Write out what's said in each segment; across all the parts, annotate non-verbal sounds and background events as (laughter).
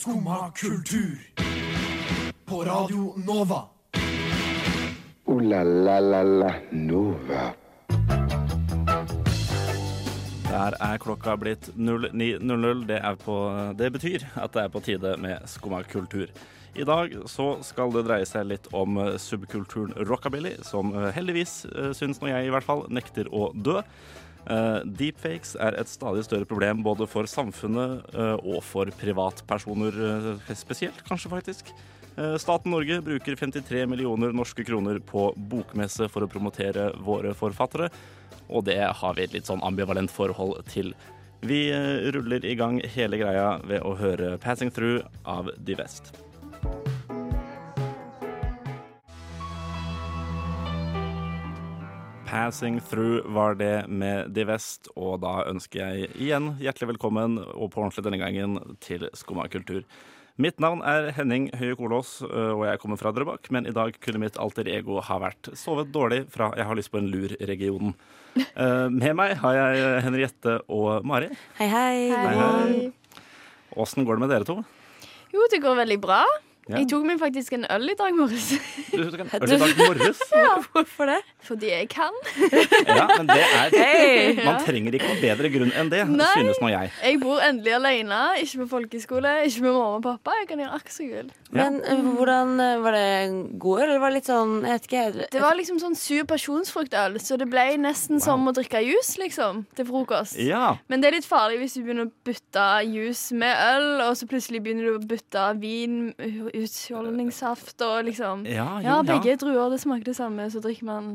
Skumma kultur. På Radio Nova. O-la-la-la-la Nova. Der er klokka blitt 09.00. Det, det betyr at det er på tide med Skumma kultur. I dag så skal det dreie seg litt om subkulturen rockabilly, som eh, heldigvis eh, syns nå jeg i hvert fall nekter å dø. Eh, deepfakes er et stadig større problem både for samfunnet uh, og for privatpersoner uh, spesielt, kanskje faktisk. Staten Norge bruker 53 millioner norske kroner på bokmesse for å promotere våre forfattere, og det har vi et litt sånn ambivalent forhold til. Vi ruller i gang hele greia ved å høre 'Passing Through' av Divest. Passing Through var det med Divest, og da ønsker jeg igjen hjertelig velkommen, og på ordentlig denne gangen, til Skumma kultur. Mitt navn er Henning Høie Kolås, øh, og jeg kommer fra Drøbak, men i dag kunne mitt alter ego ha vært sovet dårlig fra Jeg har lyst på en lur-regionen. Eh, (laughs) Med meg har jeg Henriette og Mari. Hei, hei. Åssen går det med dere to? Jo, det går veldig bra. Ja. Jeg tok meg faktisk en øl i dag morges. Du tok en øl i dag (laughs) morges. Hvorfor det? Fordi jeg kan. Ja, men det er hey, Man trenger ikke noen bedre grunn enn det, Nei. synes nå jeg. Jeg bor endelig alene, ikke på folkeskole, ikke med mamma og pappa. Jeg kan gjøre akkurat som jeg vil. Men eh, hvordan eh, Var det god øl, eller var det litt sånn Jeg vet ikke. Det var liksom sånn sur pasjonsfruktøl, så det ble nesten som å drikke juice, liksom, til frokost. Ja, Men det er litt farlig hvis du begynner å bytte juice med øl, og så plutselig begynner du å bytte vin, utskjoldingssaft og liksom ja, jo, Ja, begge druer det smaker det samme, så drikker man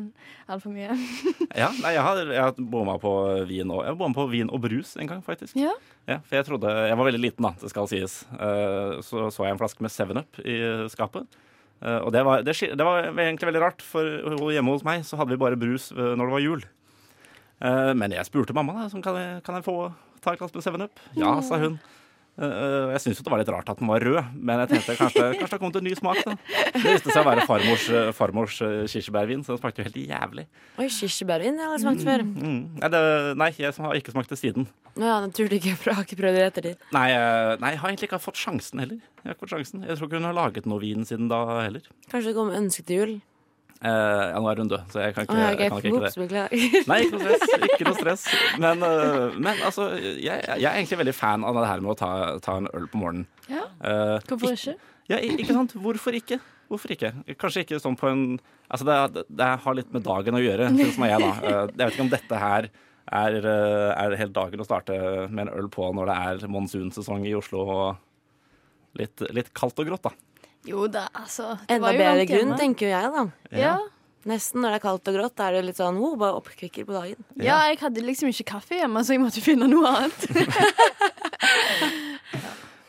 altfor mye. (laughs) Ja, nei, jeg har, jeg har bomma på på vin og brus en gang, faktisk. Ja. Ja, for jeg trodde Jeg var veldig liten, da, det skal sies. Eh, Så så jeg en flaske med 7-Up i skapet. Eh, Og det var, det, det var egentlig veldig rart, for hjemme hos meg så hadde vi bare brus eh, når det var jul. Men jeg spurte mamma da, kan, jeg, kan jeg få ta et glass med 7-Up. Ja, sa hun. Eh, Jeg syntes det var litt rart at den var rød, men jeg tenkte kanskje, kanskje det har kommet en ny smak. da. Det viste seg å være farmors, eh, farmors eh, kirsebærvin, så den smakte jo helt jævlig. Oi, kirsebærvin. Jeg har smakt før. Mm. Nei, det, nei, jeg har ikke smakt det siden. Ja, naturlig ikke. Jeg har ikke prøvd det etter det. Nei, nei, jeg har egentlig ikke fått sjansen heller. Jeg har ikke fått sjansen. Jeg tror ikke hun har laget noe vin siden da heller. Kanskje det kommer ønske til jul. Eh, ja, nå er hun død, så jeg kan ikke, ikke, ja, jeg kan ikke, ikke det. (laughs) Nei, ikke noe stress. Ikke noe stress. (laughs) Men, uh, men altså, jeg, jeg er egentlig veldig fan av det her med å ta, ta en øl på morgenen. Ja. uh, Hvorfor ikke? Ja, ikke sant? Hvorfor ikke? Hvorfor ikke? Kanskje ikke sånn på en Altså, det, det har litt med dagen å gjøre, syns jeg, da. (laughs) Jeg vet ikke om dette her er, er helt dagen å starte med en øl på når det er monsunsesong i Oslo og litt, litt kaldt og grått, da. Jo da, altså. det Enda var jo bedre grunn, hjemme. tenker jo jeg, da. Ja. Nesten når det er kaldt og grått, er det litt sånn oh, bare oppkvikker på dagen. ja, jeg hadde liksom ikke kaffe hjemme, så jeg måtte finne noe annet. (laughs)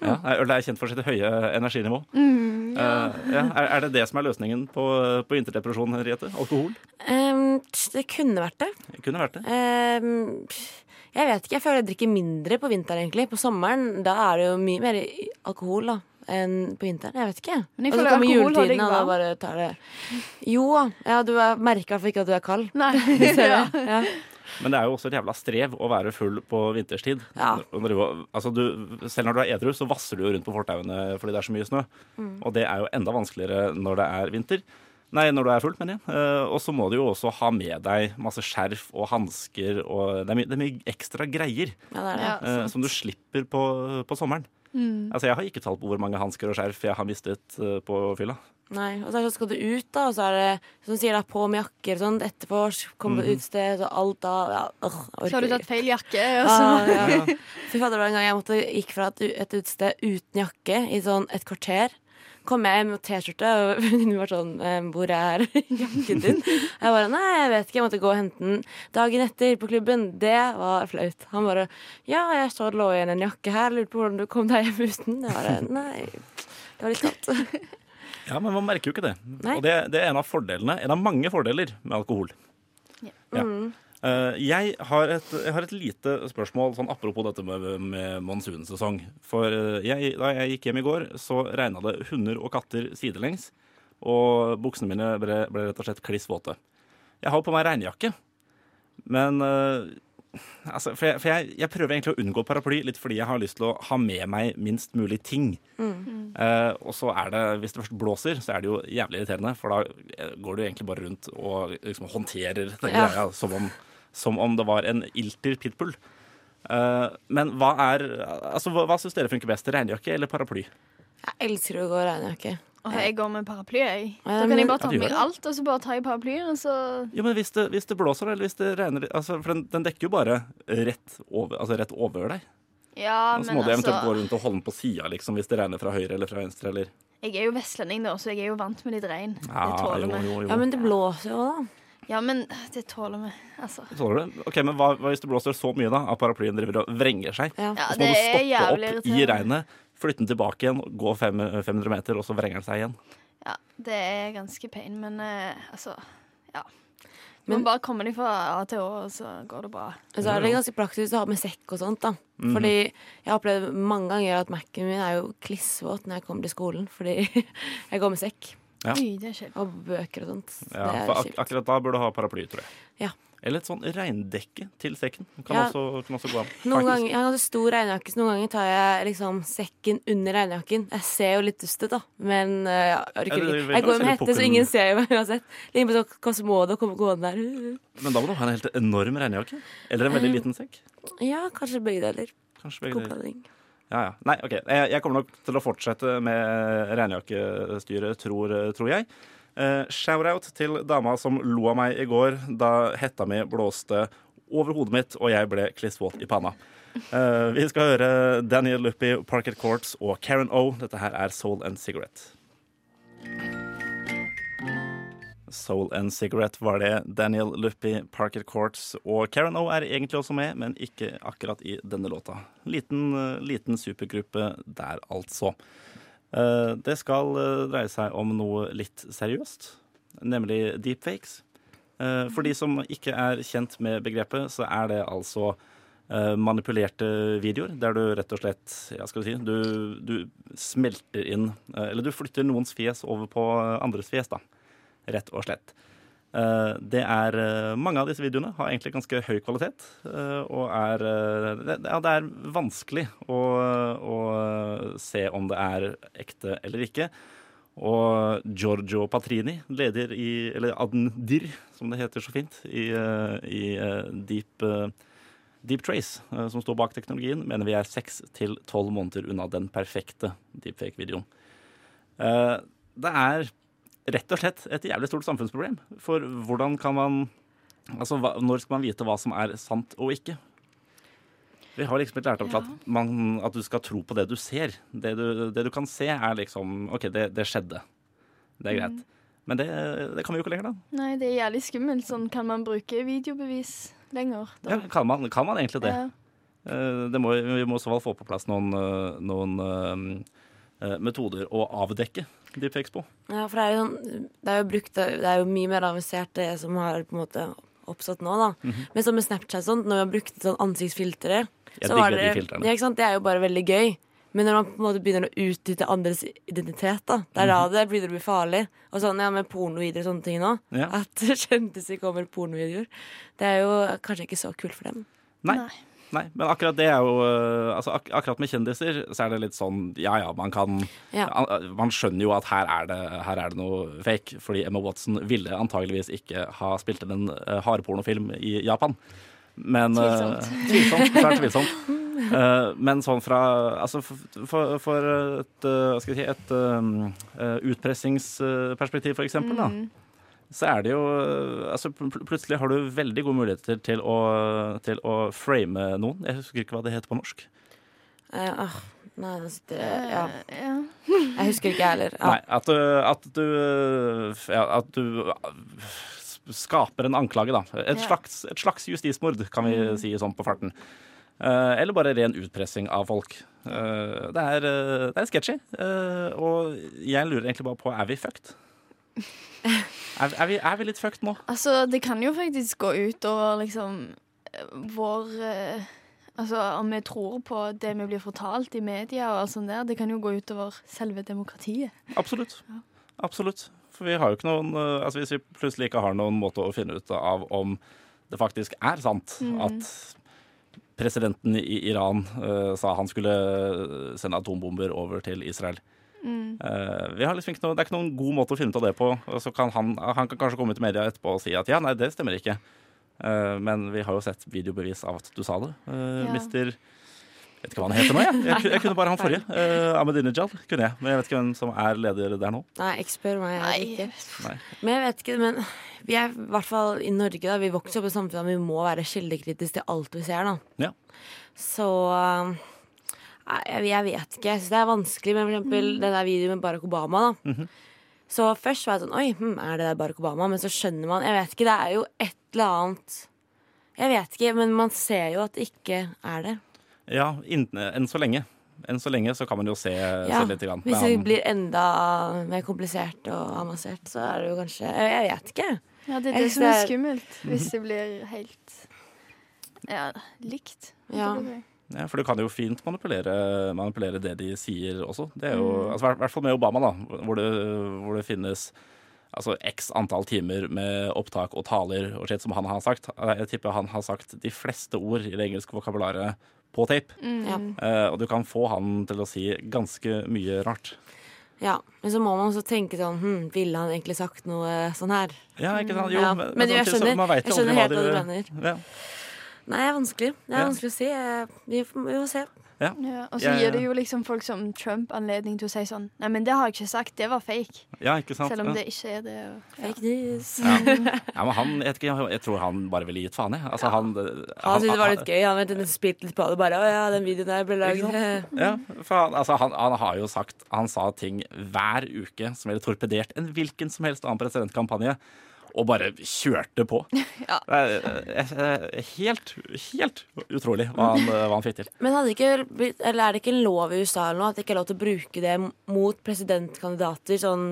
Ja, Øl er kjent for sitt høye energinivå. Mm, Eh, ja. er, er det det som er løsningen på, på vinterdepresjon, Henriette? Alkohol? Um, det kunne vært det. Kunne vært det. Um, jeg vet ikke. Jeg føler jeg drikker mindre på vinteren, egentlig. På sommeren da er det jo mye mer alkohol da enn på vinteren. Jeg vet ikke. Men jeg Og så føler holder juletiden, og da bare tar det Jo ja, du er- merker i hvert fall ikke at du er kald. Nei. (laughs) Ser ja. Ja. Men det er jo også et jævla strev å være full på vinterstid. Ja. Altså du, selv når du er edru, så vasser du jo rundt på fortauene fordi det er så mye snø. Mm. Og det er jo enda vanskeligere når det er vinter. Nei, når du er full, mener jeg. Eh, og så må du jo også ha med deg masse skjerf og hansker og det er, mye, det er mye ekstra greier ja, det er det. Ja, eh, som du slipper på, på sommeren. Mm. Altså, jeg har ikke talt på hvor mange hansker og skjerf jeg har mistet eh, på fylla. Nei, og så det- skal du ut, da, og så er det som du sier, da, på med jakker og sånn etterpå. Komme på utsted, og alt da ja, øh, Så har du tatt feil jakke, og så Ah, ja. (laughs) Fy fader, det var en gang jeg måtte, gikk fra et, et utested uten jakke i sånn et kvarter. Kom jeg hjem med T-skjorte, og venninnen var sånn eh, 'Hvor er jakken din?' Jeg bare 'Nei, jeg vet ikke. Jeg måtte gå og hente den dagen etter på klubben'. Det var flaut. Han bare 'Ja, jeg så det lå igjen en jakke her. Lurte på hvordan du kom deg hjem uten'. Jeg bare 'Nei, det var litt kaldt'. Ja, men man merker jo ikke det. Nei. Og det, det er en av fordelene, en av mange fordeler med alkohol. Ja. Ja. Eh, jeg, har et, jeg har et lite spørsmål sånn apropos dette med, med monsunsesong. For eh, jeg, da jeg gikk hjem i går, så regna det hunder og katter sidelengs. Og buksene mine ble, ble rett og slett kliss våte. Jeg har på meg regnjakke, men eh, altså, For, jeg, for jeg, prøver egentlig å unngå paraply litt fordi jeg har lyst til å ha med meg minst mulig ting. Eh, og så er det, hvis det først blåser, så er det jo jævlig irriterende, for da eh, går du egentlig bare rundt og liksom håndterer den Ja. greia som om, som om det var en ilter pitbull. Uh, men hva er Altså, hva, hva syns dere funker best? Regnjakke eller paraply? Jeg elsker å gå i regnjakke. Og jeg går med paraply, jeg. Da kan jeg bare ta meg alt, og så bare ta i paraplyen, og så Jo, men hvis det, hvis det blåser, eller hvis det regner altså, For den, den dekker jo bare rett over, altså rett over deg. Ja, men altså... så må du eventuelt gå altså rundt og holde den på sida liksom, hvis det regner fra høyre eller fra venstre. Eller. Jeg er jo vestlending, da, så jeg er jo vant med litt regn. Det Ja, tåler jo, vi. Ja, men det blåser jo da. Ja, men det tåler vi. Altså. Tåler du? Ok, men hva, hva hvis det blåser så mye da at paraplyen driver og vrenger seg? Ja. Så må du stoppe opp i regnet, flytte den tilbake igjen, gå fem, 500 meter, og så vrenger den seg igjen. Ja, det er ganske pain, men uh, altså Ja. Du Men- må bare komme deg fra A til Å, og så går det bra. Og så er det ganske praktisk å ha med sekk og sånt, da. Mm. Fordi jeg har opplevd mange ganger at Mac-en min er jo klissvåt når jeg kommer til skolen, fordi (laughs) jeg går med sekk Ja. Oi, det er og bøker og sånt. Ja, det er for ak akkurat da burde du ha paraply, tror jeg. Ja. Eller et sånn regndekke til sekken. Kan, Ja. også, kan også gå an. Noen ganger, jeg har stor regnjakke, så noen ganger tar jeg liksom sekken under regnjakken. Jeg ser jo litt dust ut, da, men uh, jeg orker ikke. Jeg går med hette, så ingen ser meg uansett. Ligner på Kosmodo og kommer gående der. Men da må du ha en helt enorm regnjakke. Eller en veldig liten sekk. Ja, kanskje begge deler. Kanskje begge deler. Ja, ja. Nei, OK. Jeg, jeg kommer nok til å fortsette med regnjakkestyret, tror, tror jeg. Uh, Shout-out til dama som lo av meg i går da hetta mi blåste over hodet mitt og jeg ble klissvåt i panna. Eh, vi skal høre Daniel Luppy, Parket Courts og Karen O. Dette her er Soul and Cigarette. Soul and Cigarette var det. Daniel Luppi, Parker Courts og Karen O er egentlig også med, men ikke akkurat i denne låta. Liten, eh, liten supergruppe der, altså. Eh, Det skal eh, dreie seg om noe litt seriøst, nemlig deepfakes. For de som ikke er kjent med begrepet, så er det altså manipulerte videoer der du rett og slett ja, skal si, du, du smelter inn Eller du flytter noens fjes over på andres fjes, da. Rett og slett. Eh, Det er eh, Mange av disse videoene har egentlig ganske høy kvalitet. eh, Og er det, ja, det er vanskelig å, å se om det er ekte eller ikke. Og Giorgio Patrini, leder i Eller Adndir, som det heter så fint, i, i Deep, Deep Trace, som står bak teknologien, mener vi er seks til tolv måneder unna den perfekte deepfake-videoen. Det er rett og slett et jævlig stort samfunnsproblem. For hvordan kan man Altså, hva, når skal man vite hva som er sant og ikke? Vi har liksom ikke lært opp ja. at, man, at du skal tro på det du ser. Det du, det du kan se, er liksom OK, det, det skjedde. Det er greit. Men det, det kan vi jo ikke lenger, da. Nei, det er jævlig skummelt. Sånn, kan man bruke videobevis lenger? Ja, kan, man, kan man egentlig det? Ja. Eh, det må, vi må i så fall få på plass noen, eh, noen eh, metoder å avdekke deepfakes på. Ja, for det er jo sånn Det er jo brukt Det er jo mye mer avansert det som har på en måte oppstått nå, da. Mhm. Men sånn med Snapchat sånn, når vi har brukt sånn ansiktsfiltre Jeg så var det, de filtrene. Ja, ikke sant? Det er jo bare veldig gøy. Men når man på en måte begynner å utnytte andres identitet, da, det er da Mhm. det begynner å bli farlig. Og sånn ja, med pornovideoer og sånne ting nå. Ja. At (laughs) kjendiser kommer pornovideoer. Det er jo kanskje ikke så kult for dem. Nei. Nei. Nei, men akkurat det er jo eh, altså ak Akkurat med kjendiser så er det litt sånn Ja ja, man kan Ja. Man skjønner jo at her er det, her er det noe fake, fordi Emma Watson ville antageligvis ikke ha spilt inn en uh, hardpornofilm i Japan. Men Tvilsomt. Tvilsomt. tvilsomt. Svært tvilsomt. Uh, men sånn fra Altså for, for, et, uh, si, et eh, utpressingsperspektiv, for eksempel, da Mm. Så er det jo altså pl pl- Plutselig har du veldig gode muligheter til å, til å frame noen. Jeg husker ikke hva det heter på norsk. Uh, oh, nei, det Ja. Eh. (laughs) Jeg husker ikke, jeg heller. Ja. Nei, at, du- at du ja, At du skaper en anklage, da. Et, Ja. slags, et slags justismord, kan vi si sånn på farten. Uh, eller bare ren utpressing av folk. Uh, det er, eh, det er sketchy. eh, og jeg lurer egentlig bare på er vi fucked? Er, er, vi, er vi litt fucked nå? Altså, det kan jo faktisk gå ut over liksom vår eh, Altså, om vi tror på det vi blir fortalt i media og alt sånt der, det kan jo gå ut over selve demokratiet. Absolutt. Absolutt. For vi har jo ikke noen eh, Altså Hvis vi plutselig ikke har noen måte å finne ut av om det faktisk er sant Mm. at presidenten i Iran eh, sa han skulle sende atombomber over til Israel. Eh, vi har liksom ikke noe, det er ikke noen god måte å finne ut av det på. Og så kan han, han kan kanskje komme til media etterpå og si at ja, nei, det stemmer ikke. Eh, men vi har jo sett videobevis av at du sa det. Uh, Ja. Mister Jeg vet ikke hva han heter nå, jeg. Jeg, jeg kunne bare han forrige. Uh, Ahmedinejad kunne jeg, men jeg vet ikke hvem som er leder der nå. Nei, ikke spør meg. Jeg ikke. Nei. Men jeg vet ikke, men vi er i hvert fall i Norge, da. Vi vokser opp i samfunnet, samfunn vi må være kildekritiske til alt vi ser, da. Ja. Så jeg, jeg vet ikke. Jeg syns det er vanskelig med for eksempel den der videoen med Barack Obama, da. Mhm. Så først var jeg sånn Oi, hm, er det der Barack Obama? Men så skjønner man Jeg vet ikke, det er jo et eller annet Jeg vet ikke, men man ser jo at det ikke er det. Ja, enn så lenge. Enn så lenge så kan man jo se, Ja, se litt. Grann. Hvis det blir enda mer komplisert og avansert, så er det jo kanskje Jeg, jeg vet ikke. Ja, det er det som er skummelt, hvis det blir helt ja, likt. Ja. Ja, for du kan jo fint manipulere, manipulere det de sier også. Det er jo, Mm. altså, I hvert fall med Obama, da, hvor det, hvor det finnes altså, x antall timer med opptak og taler og shit som han har sagt. Jeg tipper han har sagt de fleste ord i det engelske vokabularet på tape. Ja. uh, og du kan få han til å si ganske mye rart. Ja, men så må man også tenke sånn hm, Ville han egentlig sagt noe sånn her? Ja, ikke sant? Jo, Ja, men, men jeg samtidig så- skjønner- man vet jo jeg skjønner helt hva du mener. Ja. Nei, det er vanskelig. Det er Ja. vanskelig å si. Eh, Vi får, vi får se. Ja, og så Ja, ja. gir det jo liksom folk som Trump anledning til å si sånn Nei, men det har jeg ikke sagt, det var fake. ja, ikke sant? Selv om Ja. det ikke er det. Og. Fake news. Ja. (laughs) ja, men han, jeg, jeg tror han bare ville gitt faen, jeg. Altså, han, Han syntes det var litt gøy. Han vet, spilte litt på det. Bare 'Å ja, den videoen der ble lagd'. Ja, for han, altså, han, han har jo sagt Han sa ting hver uke som ville torpedert en hvilken som helst annen presidentkampanje. Og bare kjørte på. (laughs) Ja. Er eh, eh, helt, helt utrolig hva han, hva han fikk til. Men ikke, er det ikke en lov i USA eller noe at det ikke er lov til å bruke det mot presidentkandidater sånn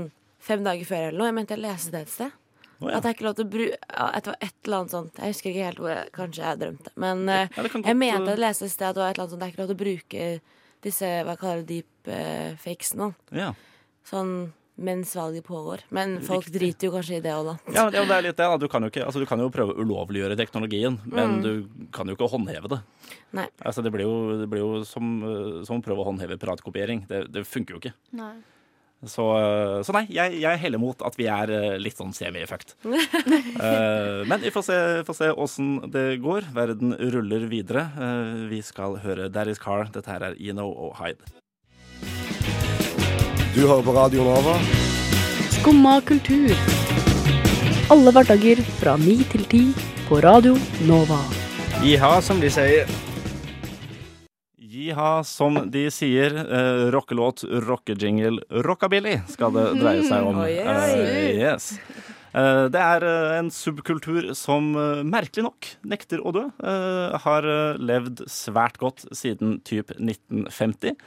fem dager før eller noe? Jeg mente jeg leste det et sted. Oh, ja. At det er ikke lov til å bruke Det var et eller annet sånt. Jeg husker ikke helt hvor jeg Kanskje jeg drømte. Men eh, Ja, jeg mente eh, jeg leste et sted at det var et eller annet sånt Det er ikke lov til å bruke disse hva kaller det, deepfakes nå. Ja. Sånn mens valget pågår. Men folk driter jo kanskje i det òg, da. Ja, det er litt det. da. Du kan, jo ikke, altså, du kan jo prøve å ulovliggjøre teknologien, men du kan jo ikke håndheve det. Nei. Altså, det blir jo, det blir jo som, som å prøve å håndheve piratkopiering. Det, det funker jo ikke. Nei. Så, så nei, jeg, jeg heller mot at vi er eh, litt sånn semi-fucked. uh, (laughs) men vi får se, får se åssen det går. Verden ruller videre. Uh, vi skal høre Daddy's Car. Dette her er Eno og Hyde. Du hører på Radio Nova. Skumma kultur. Alle hverdager fra ni til ti på Radio Nova. Jiha, som de sier. Jiha, som de sier. Eh, rockelåt, rockejingle, rockabilly skal det dreie seg om. (laughs) Oh, yes. Eh, yes. Det er eh, en subkultur som eh, merkelig nok nekter å dø. Eh, har levd svært godt siden typ 1950.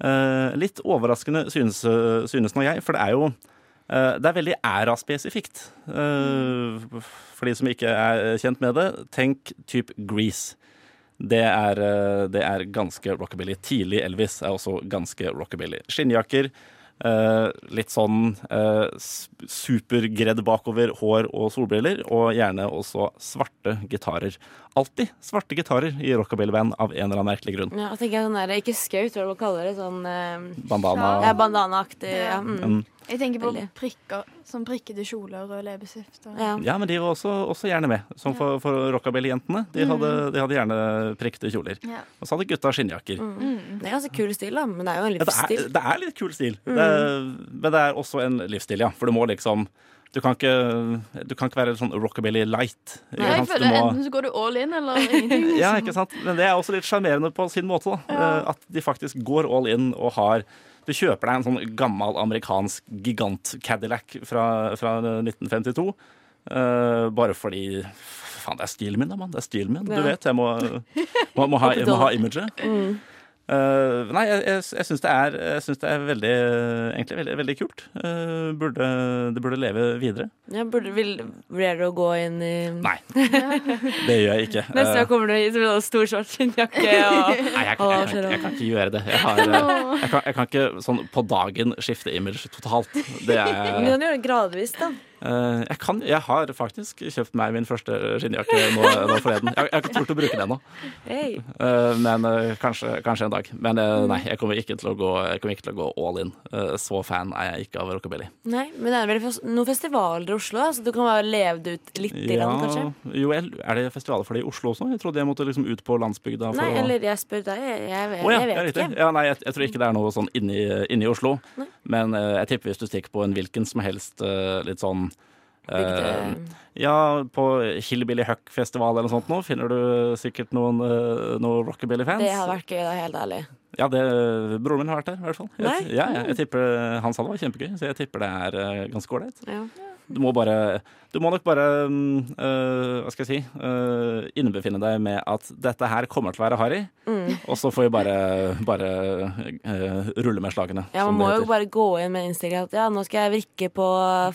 Eh, litt overraskende synes, eh, synes nå jeg, for det er jo eh, det er veldig æraspesifikt. For de som ikke er kjent med det, tenk typ Grease. Det er, det er ganske rockabilly. Tidlig Elvis er også ganske rockabilly. Skinnjakker, litt sånn uh, supergredd bakover, hår og solbriller, og gjerne også svarte gitarer. Alltid svarte gitarer i rockabilly-band av en eller annen merkelig grunn. Ja, og tenker jeg sånn der, Ikke skaut, hva er det man kaller det? Sånn eh, Bandana. ja, bandanaaktig. Ja. Mm. Mm. Jeg tenker på Veldig. prikker, som prikkede kjoler og leppestift. Og... Ja. Ja, men de var også, også gjerne med. Som for, for rockabilly-jentene. De, hadde- de hadde gjerne prikkede kjoler. Ja. Og så hadde gutta skinnjakker. Mm. Det er ganske kul stil, da. Men det er jo en Ja, det, er, livsstil. det er litt kul stil, det, men det er også en livsstil, ja. For du må liksom Du kan ikke, du kan ikke være sånn rockabilly light. Nei, jeg føler må- Enten så går du all in, eller ingenting. (laughs) ja, liksom. ikke sant? Men det er også litt sjarmerende på sin måte. Da. Ja. At de faktisk går all in og har Du kjøper deg en sånn gammel amerikansk gigant-Cadillac fra, fra 1952. Uh, bare fordi Faen, det er stilen min, da, mann. Det er stilen min. Du vet, jeg må, må, må, ha, ha imaget. Mm. Eh, nei, jeg, jeg, jeg syns det er, jeg synes det er veldig, egentlig veldig, veldig kult. Uh, burde, det burde leve videre. Ja, burde, vil, vurderer du å gå inn i Nei, (laughs) det gjør jeg ikke. Neste Eh, gang kommer du hit stor svart skinnjakke og Nei, jeg, jeg, kan, ikke- jeg kan ikke gjøre det. Jeg, har, (laughs) eh, jeg, kan, jeg kan ikke sånn på dagen skifte image totalt. Det Men du er kan gjøre det gradvis, da. Eh, jeg, kan, jeg har faktisk kjøpt meg min første skinnjakke nå, nå forleden. Jeg, jeg har ikke turt å bruke den ennå, Hey. Eh, men eh, kanskje, kanskje en dag. Men nei, jeg kommer ikke til å gå, jeg kommer ikke til å gå all in. Så fan er jeg ikke av rockabilly. Nei, men det er vel noen festivaler i Oslo, så du kan bare leve det ut litt, i land, kanskje? jo, er det festivaler for det i Oslo også? Jeg trodde jeg måtte liksom ut på landsbygda. Nei, å... eller jeg spør deg. Jeg, jeg, jeg, Å ja, vet ikke. Ja, nei, jeg, tror ikke det er noe sånn inni, inni Oslo. Nei. Men jeg tipper hvis du stikker på en hvilken som helst litt sånn eh, Ja, på Hillbilly Huck-festival eller noe sånt nå finner du sikkert noen, uh, noen rockabilly-fans. Det hadde vært gøy, da, helt ærlig. Ja, det, broren min har vært der, i hvert fall. Jeg, ja, jeg, jeg tipper, han sa det var kjempegøy, så jeg tipper det er eh, ganske ålreit. Ja. Du må bare Du må nok bare øh, Hva skal jeg si øh, Innbefinne deg med at dette her kommer til å være harry, Mm. og så får vi bare, bare øh, rulle med slagene. Ja, Man må jo bare gå inn med innstilling at ja, nå skal jeg vrikke på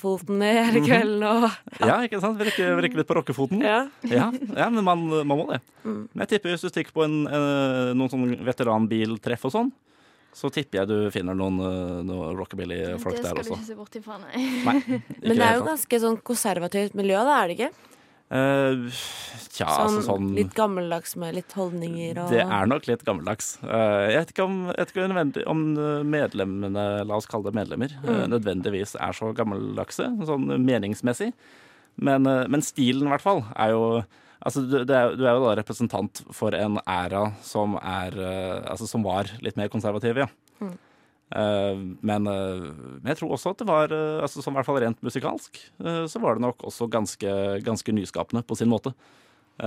foten i hele Mhm. kvelden og (laughs) Ja, ikke sant? Vrikke, vrikke litt på rockefoten. Ja. Ja, ja, men man, man må det. Mm. Men jeg tipper hvis du stikker på en, noen sånn veteranbiltreff og sånn, så tipper jeg du finner noen, øh, noen rockabilly-folk det skal du ikke se bort ifra, nei. Nei, (laughs) Men det er jo ganske sånn konservativt miljø, da, er det ikke? Uh, tja, Sånn, altså sånn litt gammeldags med litt holdninger og Det er nok litt gammeldags. Uh, Jeg vet ikke om, vet ikke om eh, medlemmene, la oss kalle det medlemmer, mm. uh, nødvendigvis er så gammeldagse, sånn meningsmessig. Men, eh, men stilen, i hvert fall, er jo Altså, du, du, er, du er jo da representant for en æra som er eh, Altså som var litt mer konservativ, ja. Mm. Uh, men, uh, men jeg tror også at det var, uh, altså som i hvert fall rent musikalsk, så var det nok også ganske, ganske nyskapende på sin måte. I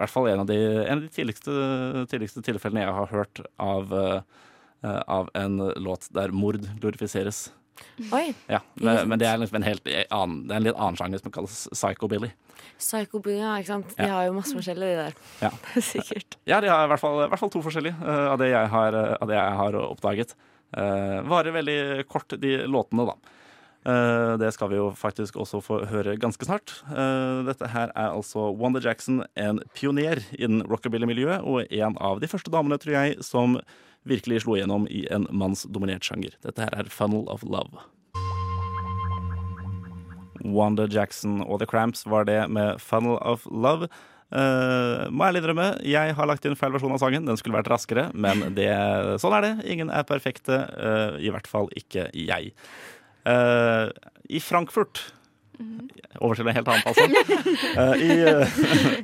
hvert fall en av de, en av de tidligste, tidligste tilfellene jeg har hørt av, av en låt der mord glorifiseres. Oi! Ja, men, men det er liksom en helt annen, det er en litt annen sjanger som kalles psychobilly. Psychobilly, ja, ikke sant. De Ja. har jo masse forskjellige, de der. Ja. (laughs) Sikkert. Ja, de har i hvert fall, i hvert fall to forskjellige uh, av, det jeg har, eh, av det jeg har oppdaget. Uh, varer veldig kort, de låtene, da. Uh, det skal vi jo faktisk også få høre ganske snart. Uh, dette her er altså Wanda Jackson, en pioner innen rockabilly-miljøet, og en av de første damene, tror jeg, som virkelig slo igjennom i en mannsdominert sjanger. Dette her er Funnel of Love. Wanda Jackson og The Cramps var det med Funnel of Love. Uh, må ærlig drømme, jeg har lagt inn feil versjon av sangen. Den skulle vært raskere, men det, sånn er det. Ingen er perfekte, Uh, i hvert fall ikke jeg. Uh, I Frankfurt Over til helt annet, altså. Uh, i, eh,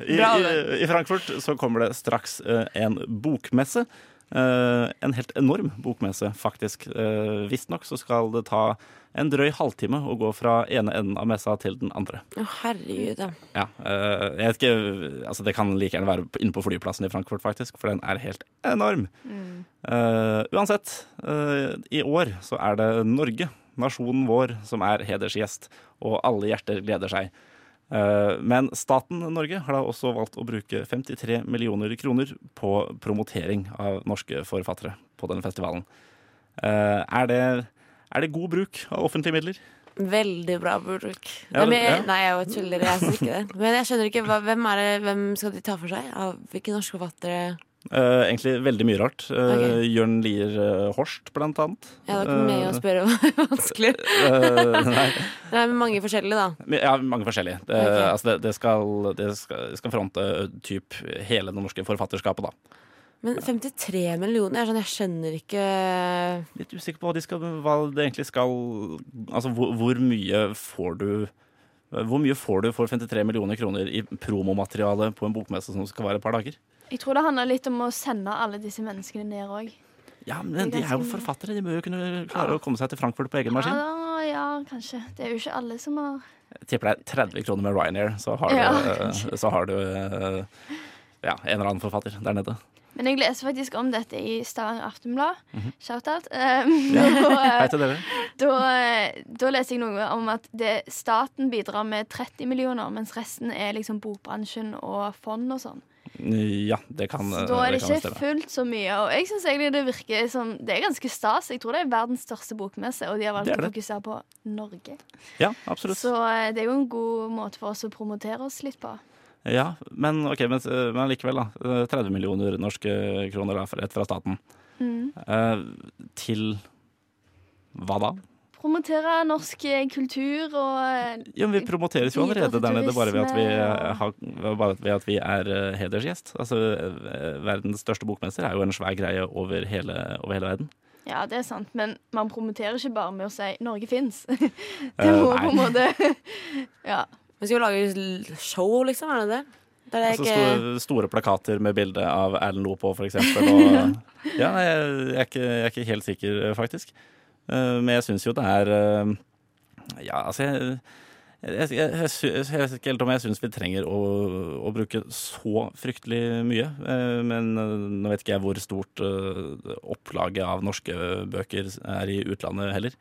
i, (laughs) i, I Frankfurt så kommer det straks uh, en bokmesse. Eh, en helt enorm bokmesse, faktisk. Uh, Visstnok så skal det ta en drøy halvtime å gå fra ene enden av messa til den andre. Å, herregud, ja. Eh, jeg vet ikke, altså Det kan like gjerne være inne på flyplassen i Frankfurt, faktisk, for den er helt enorm. Eh, uansett, uh, i år så er det Norge, nasjonen vår, som er hedersgjest, og alle hjerter gleder seg. Eh, men staten Norge har da også valgt å bruke 53 millioner kroner på promotering av norske forfattere på denne festivalen. Eh, er, det, er det god bruk av offentlige midler? Veldig bra bruk. Ja, nei, ja. nei, jeg er jo tuller. Jeg syns ikke det. Men jeg skjønner ikke hva, hvem, er det, hvem skal de ta for seg? Av hvilke norske forfattere? Eh, egentlig veldig mye rart. Uh, okay. Jørn Lier uh, Horst, blant annet. Jeg er ikke med å spørre er vanskelig. (laughs) Nei, (laughs) Det er mange forskjellige, da. ja, mange forskjellige. Det, okay. altså det, det, skal, det skal, skal fronte typ hele det norske forfatterskapet, da. Men 53 millioner, jeg, sånn, jeg skjønner ikke Litt usikker på hva, de skal, hva det egentlig skal Altså hvor, hvor mye får du hvor mye får du for 53 millioner kroner i promomateriale på en bokmesse som skal vare et par dager? Jeg tror det handler litt om å sende alle disse menneskene ned òg. Ja, men de er jo forfattere. De bør jo kunne klare å komme seg til Frankfurt på egen maskin. Ja, ja, kanskje. Det er jo ikke alle som har Jeg tipper det er 30 kroner med Ryanair, så har du, Ja, du, så har du eh, ja, en eller annen forfatter der nede. Men jeg leser faktisk om dette i Stavanger Aftenblad. Mhm. Shout-out. Um, (laughs) Hei til dere. da, eh, da leser jeg noe om at det, staten bidrar med 30 millioner, mens resten er liksom bokbransjen og fond og sånn. Ja, det kan, Så da er det ikke stemme. fullt så mye. Og jeg syns egentlig det virker som Det er ganske stas. Jeg tror det er verdens største bokmesse, og de har valgt å fokusere på Norge. Ja, absolutt. Så eh, det er jo en god måte for oss å promotere oss litt på. Ja, men ok, men, eh, men likevel, da. Eh, 30 millioner norske kroner da, rett fra staten. Mm. Eh, til hva da? Promotere norsk eh, kultur og eh, Ja, men Vi promoteres jo allerede der nede bare ved at vi, eh, har, bare ved at vi er hedersgjest. Altså, Verdens største bokmester er jo en svær greie over hele, over hele verden. Ja, det er sant, men man promoterer ikke bare med å si 'Norge fins'. (laughs) det må uh, på en måte (laughs) Ja. Vi skal jo lage show, liksom, er det det? Det er Altså ikke store, store plakater med bilde av Erlend Loe på, for eksempel. Og, (laughs) ja, jeg, jeg, er ikke, jeg er ikke helt sikker, faktisk. Eh, Men jeg syns jo det er eh, Ja, altså jeg jeg, jeg, jeg, sy- jeg vet ikke helt om jeg syns vi trenger å, å bruke så fryktelig mye. Eh, Men nå vet ikke jeg hvor stort opplaget av norske bøker er i utlandet heller.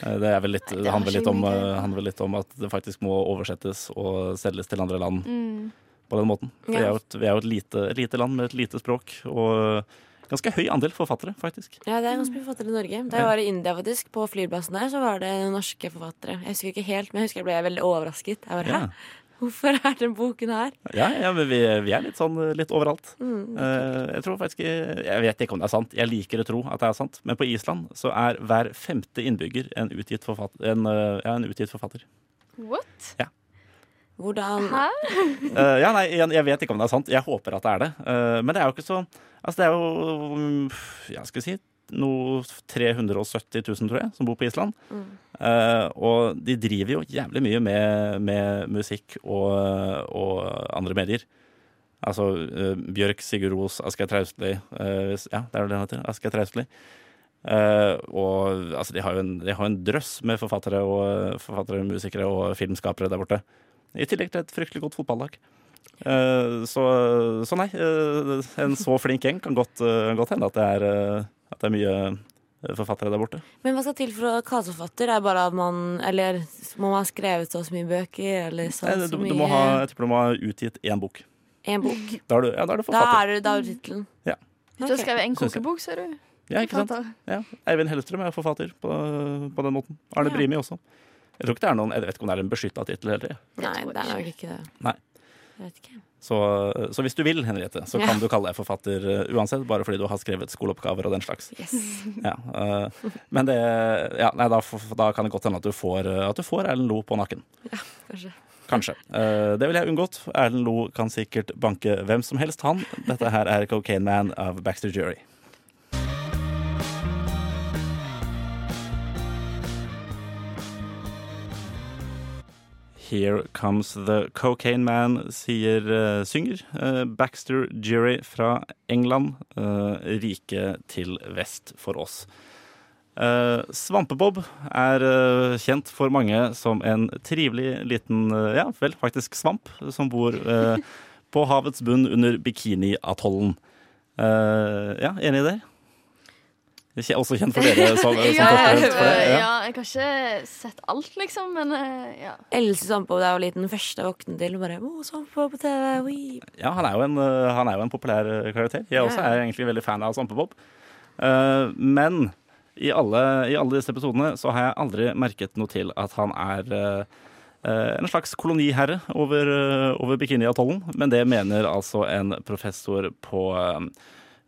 Det, er vel litt, det handler, litt om, handler litt om at det faktisk må oversettes og selges til andre land Mm. på den måten. For vi er jo et, vi er jo et lite, lite land med et lite språk, og ganske høy andel forfattere, faktisk. Ja, det er ganske mye forfattere i Norge. Da jeg var i India, faktisk, på flyplassen der, så var det norske forfattere. Jeg husker ikke helt, men jeg husker jeg ble veldig overrasket. Jeg bare, Ja, Hæ? Hvorfor er den boken her? ja, ja men vi, vi er litt sånn eh, litt overalt. Mm. Eh, jeg tror faktisk Jeg vet ikke om det er sant, jeg liker å tro at det er sant, men på Island så er hver femte innbygger en utgitt forfatter. En, eh, ja, en utgitt forfatter. What? Hvordan Hæ? uh, (laughs) ja, nei, jeg, jeg vet ikke om det er sant. Jeg håper at det er det. Uh, men det er jo ikke så Altså, det er jo mm, Ja, skal si noe 370 000, tror jeg, som bor på Island. Eh, og de driver jo jævlig mye med, med musikk og, og andre medier. Altså Bjørk, Sigurd Ros, Asgeir Traustli eh, Ja, det er vel det han heter. Asgeir Traustli. Uh, og altså, de har jo en, de har en drøss med forfattere og forfattere, musikere og filmskapere der borte. I tillegg til et fryktelig godt fotballag. Eh, så, så nei, eh, en så flink gjeng kan godt, eh, godt hende at det er, at det er mye forfattere der borte. Men hva skal til for å kalles forfatter? Er bare at man Eller må man ha skrevet så så mye bøker? Eller så Nei, du, så du må ha, jeg tipper du må ha utgitt én bok. En bok? Da er du, ja, da er du Da forfatter. er da er du tittelen. Ja. Hvis du har skrevet en kokebok, så er du Ja, ikke sant? Ja. Eivind Hellstrøm er forfatter på, på den måten. Arne Ja. Brimi også. Jeg tror ikke det er noen, jeg vet ikke om det er en beskytta tittel heller. Nei, det er nok ikke. det. Nei. Jeg vet ikke. Så, så hvis du vil, Henriette, så Ja. kan du kalle deg forfatter uh, uansett, bare fordi du har skrevet skoleoppgaver og den slags. Yes. (laughs) Ja, uh, men det ja, nei, da, da kan det godt hende at du får, uh, at du får Erlend Lo på nakken. Kanskje. Kanskje. Uh, det ville jeg unngått. Erlend Lo kan sikkert banke hvem som helst, han. Dette her er Cocaine Man av Baxter Jury. Here Comes The Cocaine Man, sier, uh, synger uh, Baxter Jury fra England. Uh, rike til vest for oss. Svampebob er kjent for mange som en trivelig liten, ja vel, faktisk svamp, som bor (laughs) på havets bunn under Bikini-atollen. Ja, enig i det? Kje- Også kjent for dere som, (laughs) som Ja, første- jeg, for det, ja. ja, jeg har ikke sett alt, liksom, men eh, ja. Else Sampo da jeg var liten, første jeg våknet til. Og bare, oh, Sampo på TV, oui. Ja, han er jo en, øh, han er jo en populær øh, karakter. Jeg også er egentlig veldig fan av Sampebob. Uh, men i alle, i alle disse episodene så har jeg aldri merket noe til at han er øh, en slags koloniherre over, over Bikini-atollen. Men det mener altså en professor på øh,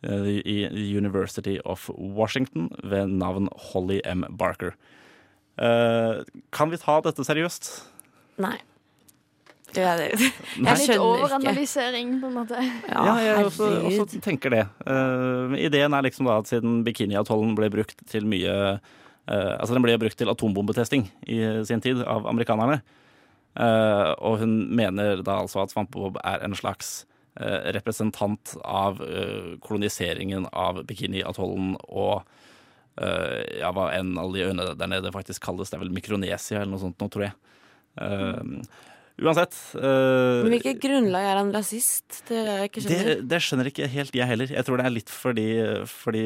i University of Washington ved navn Holly M. Barker. Eh, kan vi ta dette seriøst? Nei. Det (laughs) er det. Jeg Litt skjønner ikke. overanalysering, på en måte. Ja, jeg også, også tenker det. Uh, ideen er liksom da at siden bikiniatollen ble brukt til mye uh, Altså den ble brukt til atombombetesting i sin tid av amerikanerne. Eh, og hun mener da altså at Svampebob er en slags eh, representant av eh, koloniseringen av Bikini-atollen og eh, ja, hva enn alle de øyene der nede faktisk kalles. Det er vel Mikronesia eller noe sånt nå, tror jeg. Eh, Uansett. eh, Men hvilket grunnlag er han rasist? Det er det jeg ikke det, skjønner. ikke helt jeg heller. Jeg tror det er litt fordi, fordi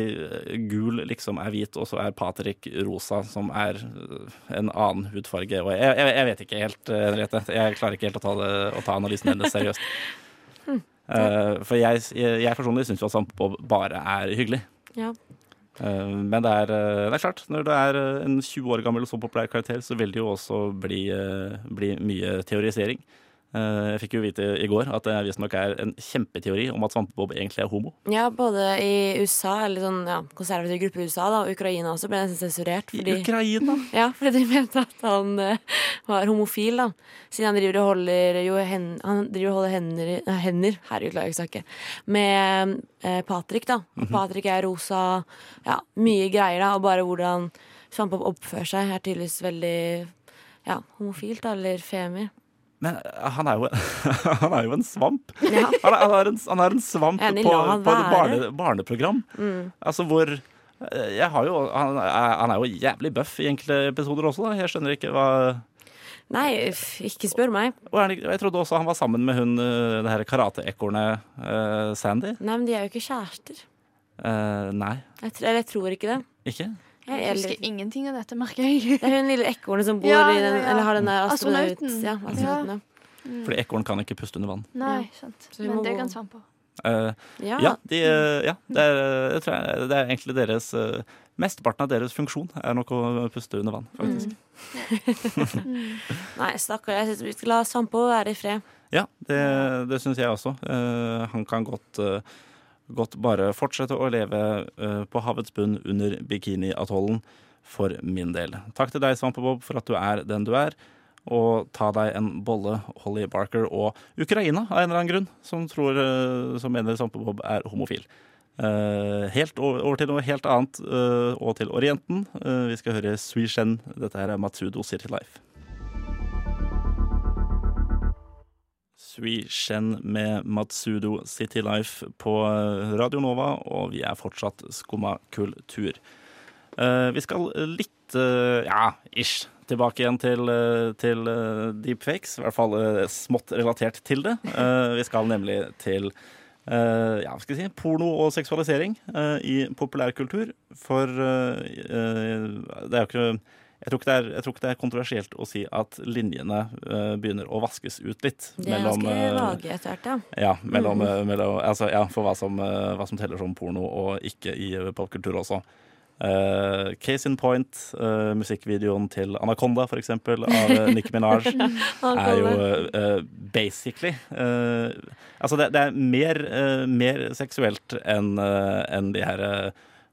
gul liksom er hvit, og så er Patrick rosa, som er en annen hudfarge. Og jeg, jeg, jeg vet ikke helt, Henriette. Jeg klarer ikke helt å ta, det, å ta analysen hennes seriøst. (laughs) Eh, for jeg, jeg, jeg personlig syns jo at Svampebob bare er hyggelig. Ja. Uh, men det er, eh, det er klart, når du er en 20 år gammel og så populær karakter, så vil det jo også bli, bli mye teorisering. Eh, jeg fikk jo vite i går at det visstnok er en kjempeteori om at Svampebob egentlig er homo. Ja, både i USA, eller sånn ja, konservativ gruppe i USA, da, og Ukraina også, ble nesten sensurert. I Ukraina! ja, fordi de (laughs) mente at han uh, var homofil, da. Siden han driver og holder jo hen, Han driver og holder hender, hender herregud, klarer jeg ikke snakke, med uh, Patrick, da. Og Patrick er rosa, ja, mye greier, da. Og bare hvordan Svampebob oppfører seg, er tydeligvis veldig ja, homofilt, da, eller femi. Men han er jo, (laughs) han er jo en svamp. Ja. Han er, han er, en, han er en svamp Enig, på, på et barne, barneprogram. Mm. Altså hvor eh, jeg har jo, han, han er jo jævlig bøff i enkelte episoder også. Da. Jeg skjønner ikke hva Nei, ikke spør meg. og Jeg trodde også han var sammen med hun eh, det her karateekornet uh, Sandy. Nei, men de er jo ikke kjærester. Uh, nei, Jeg, eller jeg tror ikke det. ikke? Jeg, Jeg husker litt... ingenting av dette, merker jeg. det er hun lille ekornet som bor Ja, i den, ja, ja. eller har den der astronaut... Astronauten. Ja, astronauten, ja. Fordi ekorn kan ikke puste under vann. Nei, sant. Men må det kan svamper. Uh, Ja. ja, de, uh, ja det, er, jeg tror jeg, det er egentlig deres uh, Mesteparten av deres funksjon er nok å puste under vann, faktisk. (laughs) (laughs) Nei, stakkar. Jeg synes vi skal la Sampo være i fred. Ja, det, det syns jeg også. Eh, han kan godt, eh, godt bare fortsette å leve eh, på havets bunn under bikiniatollen for min del. Takk til deg, Svampebob, for at du er den du er. Og ta deg en bolle, Holly Barker og Ukraina av en eller annen grunn, som, tror, eh, som mener Svampebob er homofil. Eh, helt over, til noe helt annet, og til Orienten. Vi skal høre Sui Shen. Dette her er Matsudo City Life. Sui Shen med Matsudo City Life på eh, Radio Nova, og vi er fortsatt skumma kultur. Eh, vi skal litt, eh, ja, ish, tilbake igjen til, til deepfakes. I hvert fall smått relatert til det. Vi skal nemlig til eh, ja, skal jeg si, porno og seksualisering eh, i populærkultur. For det er jo ikke jeg tror, er, jeg tror ikke det er kontroversielt å si at linjene uh, begynner å vaskes ut litt. Det er ganske eh, vage etter hvert, ja. ja, mellom, mm. mellom, altså, ja, for hva som, eh, hva som teller som porno og ikke i eh, popkultur også. Uh, case in point, uh, musikkvideoen til Anaconda, for eksempel, av eh, Nicki Minaj, (laughs) er jo eh, basically eh, Altså, det, det er mer, eh, mer seksuelt enn eh, enn de her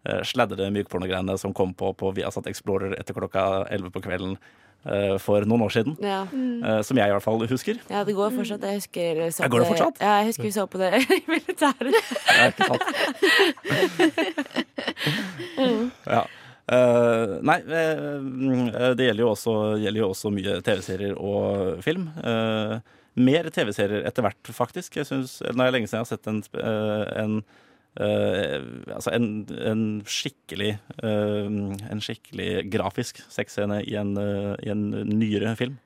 uh, sladdede mykpornogreiene som kom på på Viasat Explorer etter klokka 11 på kvelden eh, for noen år siden. Ja. eh, som jeg i hvert fall husker. ja, det går fortsatt. Jeg husker så Ja, går det fortsatt? Ja, jeg husker vi så på det (laughs) i militæret. Det er ikke sant. (laughs) ja. Eh, nei, eh, det gjelder jo også, gjelder jo også mye TV-serier og film. Eh, mer TV-serier etter hvert, faktisk. Jeg synes, Nå er det lenge siden jeg har sett en, eh, en eh, altså en, en skikkelig eh, En skikkelig grafisk sexscene i en, eh, i en nyere film.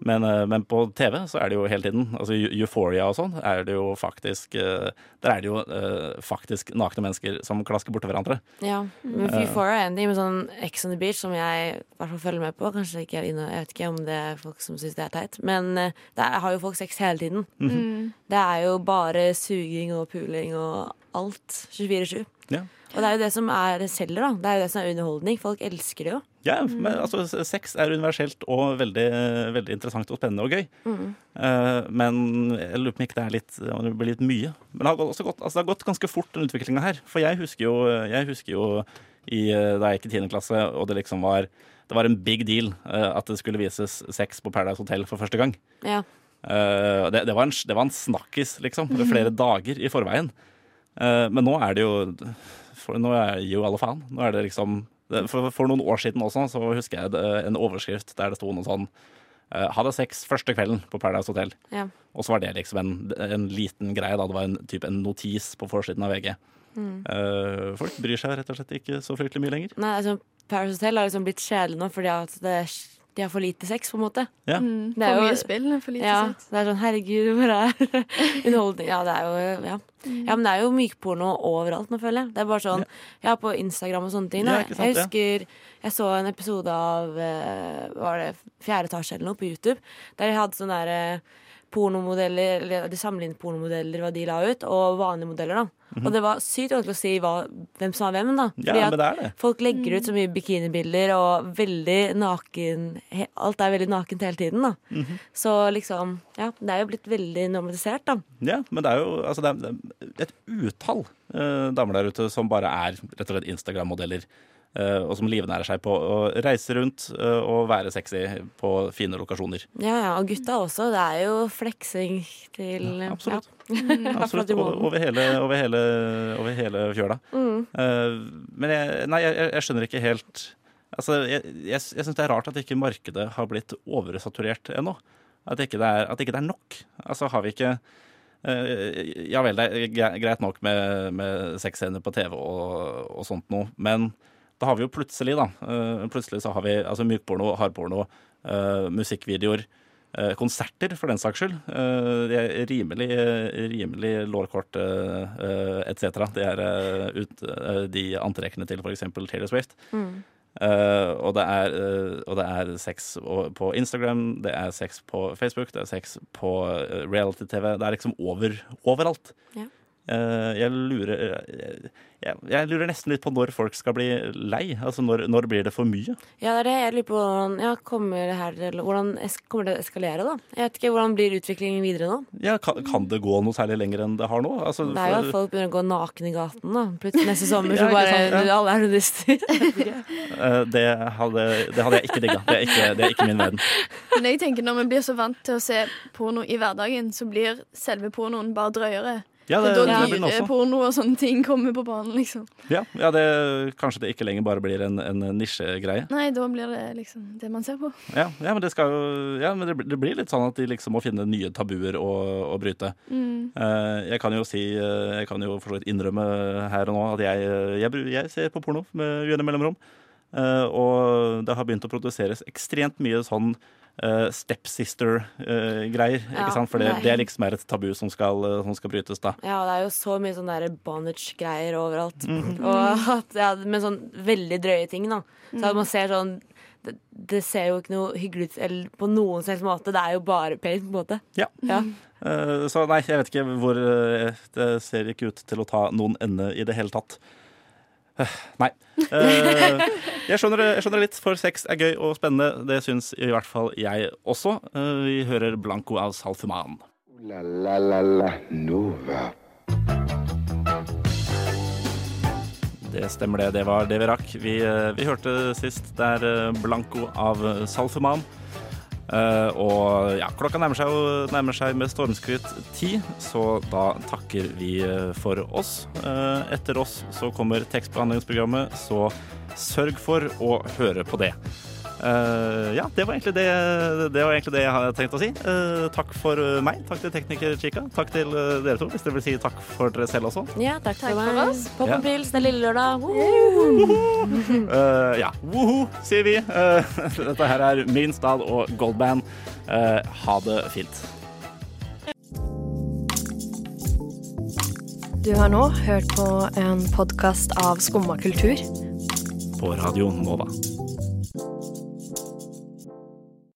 Men, eh, men på TV så er det jo hele tiden. Altså Euphoria og sånn er det jo faktisk eh, Der er det jo uh, faktisk nakne mennesker som klasker borti hverandre. Ja, men Euphoria er en ting med sånn Ex on the Beach som jeg i hvert fall følger med på. Kanskje ikke er inne, Jeg vet ikke om det er folk som syns det er teit, men eh, der har jo folk sex hele tiden. Mm. Det er jo bare suging og puling og alt. 24-7. Ja. Og det er jo det som er selger, da. Det er jo det som er underholdning. Folk elsker det jo. Ja, men altså, sex er universelt og veldig, veldig interessant og spennende og gøy. Eh, men jeg lurer på om ikke det er litt, det blir litt mye. Men det har gått, altså, det har gått ganske fort, den utviklinga her. For jeg husker jo, jeg husker jo i, eh, da jeg gikk i 10. klasse, og det liksom var det var en big deal uh, at det skulle vises sex på Paradise Hotel for første gang. Ja. Uh, det, det, var en, det var en snakkis, liksom. Flere (laughs) dager i forveien. Eh, men nå er det jo for, Nå er jo alle faen. Nå er det liksom for, for noen år siden også, så husker jeg det, en overskrift der det sto noe sånn eh, Hadde sex første kvelden på Paradise Hotel. Ja. Og så var det liksom en, en liten greie. da Det var en, typ en notis på forsiden av VG. Eh, folk bryr seg rett og slett ikke så fryktelig mye lenger. Nei, altså, Paris Hotel har liksom blitt kjedelig nå fordi at det, de har for lite sex, på en måte. Ja. Mm. For jo- mye spill, for lite Ja, sex. det er sånn herregud, hvor er (laughs) underholdning? Ja, det er jo ja. ja, men det er jo mykporno overalt nå, føler jeg. Det er bare sånn Ja, på Instagram og sånne ting. Sant, jeg husker jeg så en episode av eh, Var det Fjerde etasje eller noe på YouTube? Der de hadde sånn derre pornomodeller, eller de sammenlignet pornomodeller, hva de la ut, og vanlige modeller, da. Og det var sykt vanskelig å si hva, hvem som var hvem, da. Ja, Fordi at det er det. Folk legger ut så mye bikinibilder og veldig naken he, Alt er veldig nakent hele tiden, da. Mhm. Så liksom Ja, det er jo blitt veldig normalisert, da. Ja, men det er jo altså er det er et utall eh, damer der ute som bare er rett og slett Instagram-modeller. Eh, og som livnærer seg på å reise rundt eh, og være sexy på fine lokasjoner. Ja, ja, og gutta også. Det er jo fleksing til Ja, absolutt. Ja. Absolutt. (laughs) Over, over, hele, over, hele, over hele fjøla. Mm. Eh, men jeg, nei, jeg, jeg skjønner ikke helt Altså, jeg, jeg, jeg syns det er rart at ikke markedet har blitt oversaturert ennå. At ikke det er, at ikke det er nok. Altså, har vi ikke Ja vel, det er greit nok med, med sexscener på TV og, og sånt noe, men da har vi jo plutselig, da eh, Plutselig så har vi altså mykporno, hardporno, eh, musikkvideoer. eh, konserter, for den saks skyld. Det er rimelig, rimelig lårkort etc. Det er ut, de antrekkene til f.eks. Taylor Swift. Mm. Uh, og, det er, uh, og det er sex på Instagram, det er sex på Facebook, det er sex på reality-TV. Det er liksom over, overalt. Ja. Eh, jeg, lurer, jeg, jeg, jeg lurer nesten litt på når folk skal bli lei. Altså når, når blir det for mye? Ja, det er det. Jeg lurer på hvordan, ja, kommer det her Hvordan es kommer det å eskalere, da? Jeg vet ikke, Hvordan blir utviklingen videre nå? Ja, kan, kan det gå noe særlig lenger enn det har nå? Altså, Det er jo at folk begynner å gå naken i gaten, da. Plutselig neste sommer (laughs) Ja, så bare sant, ja. alle er nudister. (laughs) Eh, det, hadde, det hadde jeg ikke digga. Det, det er ikke min verden. Men jeg tenker når vi blir så vant til å se porno i hverdagen, så blir selve pornoen bare drøyere. Ja, Det dyreporno og sånne ting kommer på banen, liksom. Ja, ja det, kanskje det ikke lenger bare blir en, en nisjegreie. Nei, da blir det liksom det man ser på. Ja, ja, men, det, skal ja, men det, det blir litt sånn at de liksom må finne nye tabuer å, å bryte. Mm. Eh, jeg kan jo si eh, Jeg kan jo for så vidt innrømme her og nå at jeg, jeg, jeg ser på porno med uenige mellomrom. Eh, og det har begynt å produseres ekstremt mye sånn uh, stepsister-greier. Ja, ikke sant? For det, det liksom er et tabu som skal, uh, som skal brytes, da. Ja, det er jo så mye sånn der bondage-greier overalt. Mm. (laughs) Og at, ja, med sånn veldig drøye ting, da. Så at man ser sånn det, det ser jo ikke noe hyggelig ut eller på noen helst måte. Det er jo bare pain, på en måte. Ja. Ja. Uh, så nei, jeg vet ikke hvor Det ser ikke ut til å ta noen ende i det hele tatt. Nei. Eh, jeg, skjønner, det- jeg skjønner det litt, for sex er gøy og spennende. Det syns i hvert fall jeg også. Eh, vi hører Blanco av Salfuman. La la la la Nova. Det stemmer det. Det var det vi rakk. Vi, eh, vi hørte sist der Blanco av Salfuman. Eh, og ja, klokka nærmer seg, nærmer seg med stormskritt ti, så da takker vi eh, for oss. Uh, etter oss så kommer tekstbehandlingsprogrammet, så sørg for å høre på det. Eh, ja, det var, egentlig det, det var egentlig det jeg hadde tenkt å si. Uh, takk for meg. Takk til tekniker Chica. Takk til eh, dere to, hvis dere vil si takk for dere selv også. Ja, takk, Takk for for oss. Pop and pils, det er lille lørdag. Woo! (laughs) Eh, ja, woho, sier vi. Eh, (laughs) dette her er Min Stad og Goldband. Eh, ha det fint. Du har nå hørt på en podkast av Skumma kultur. På Radio Nova.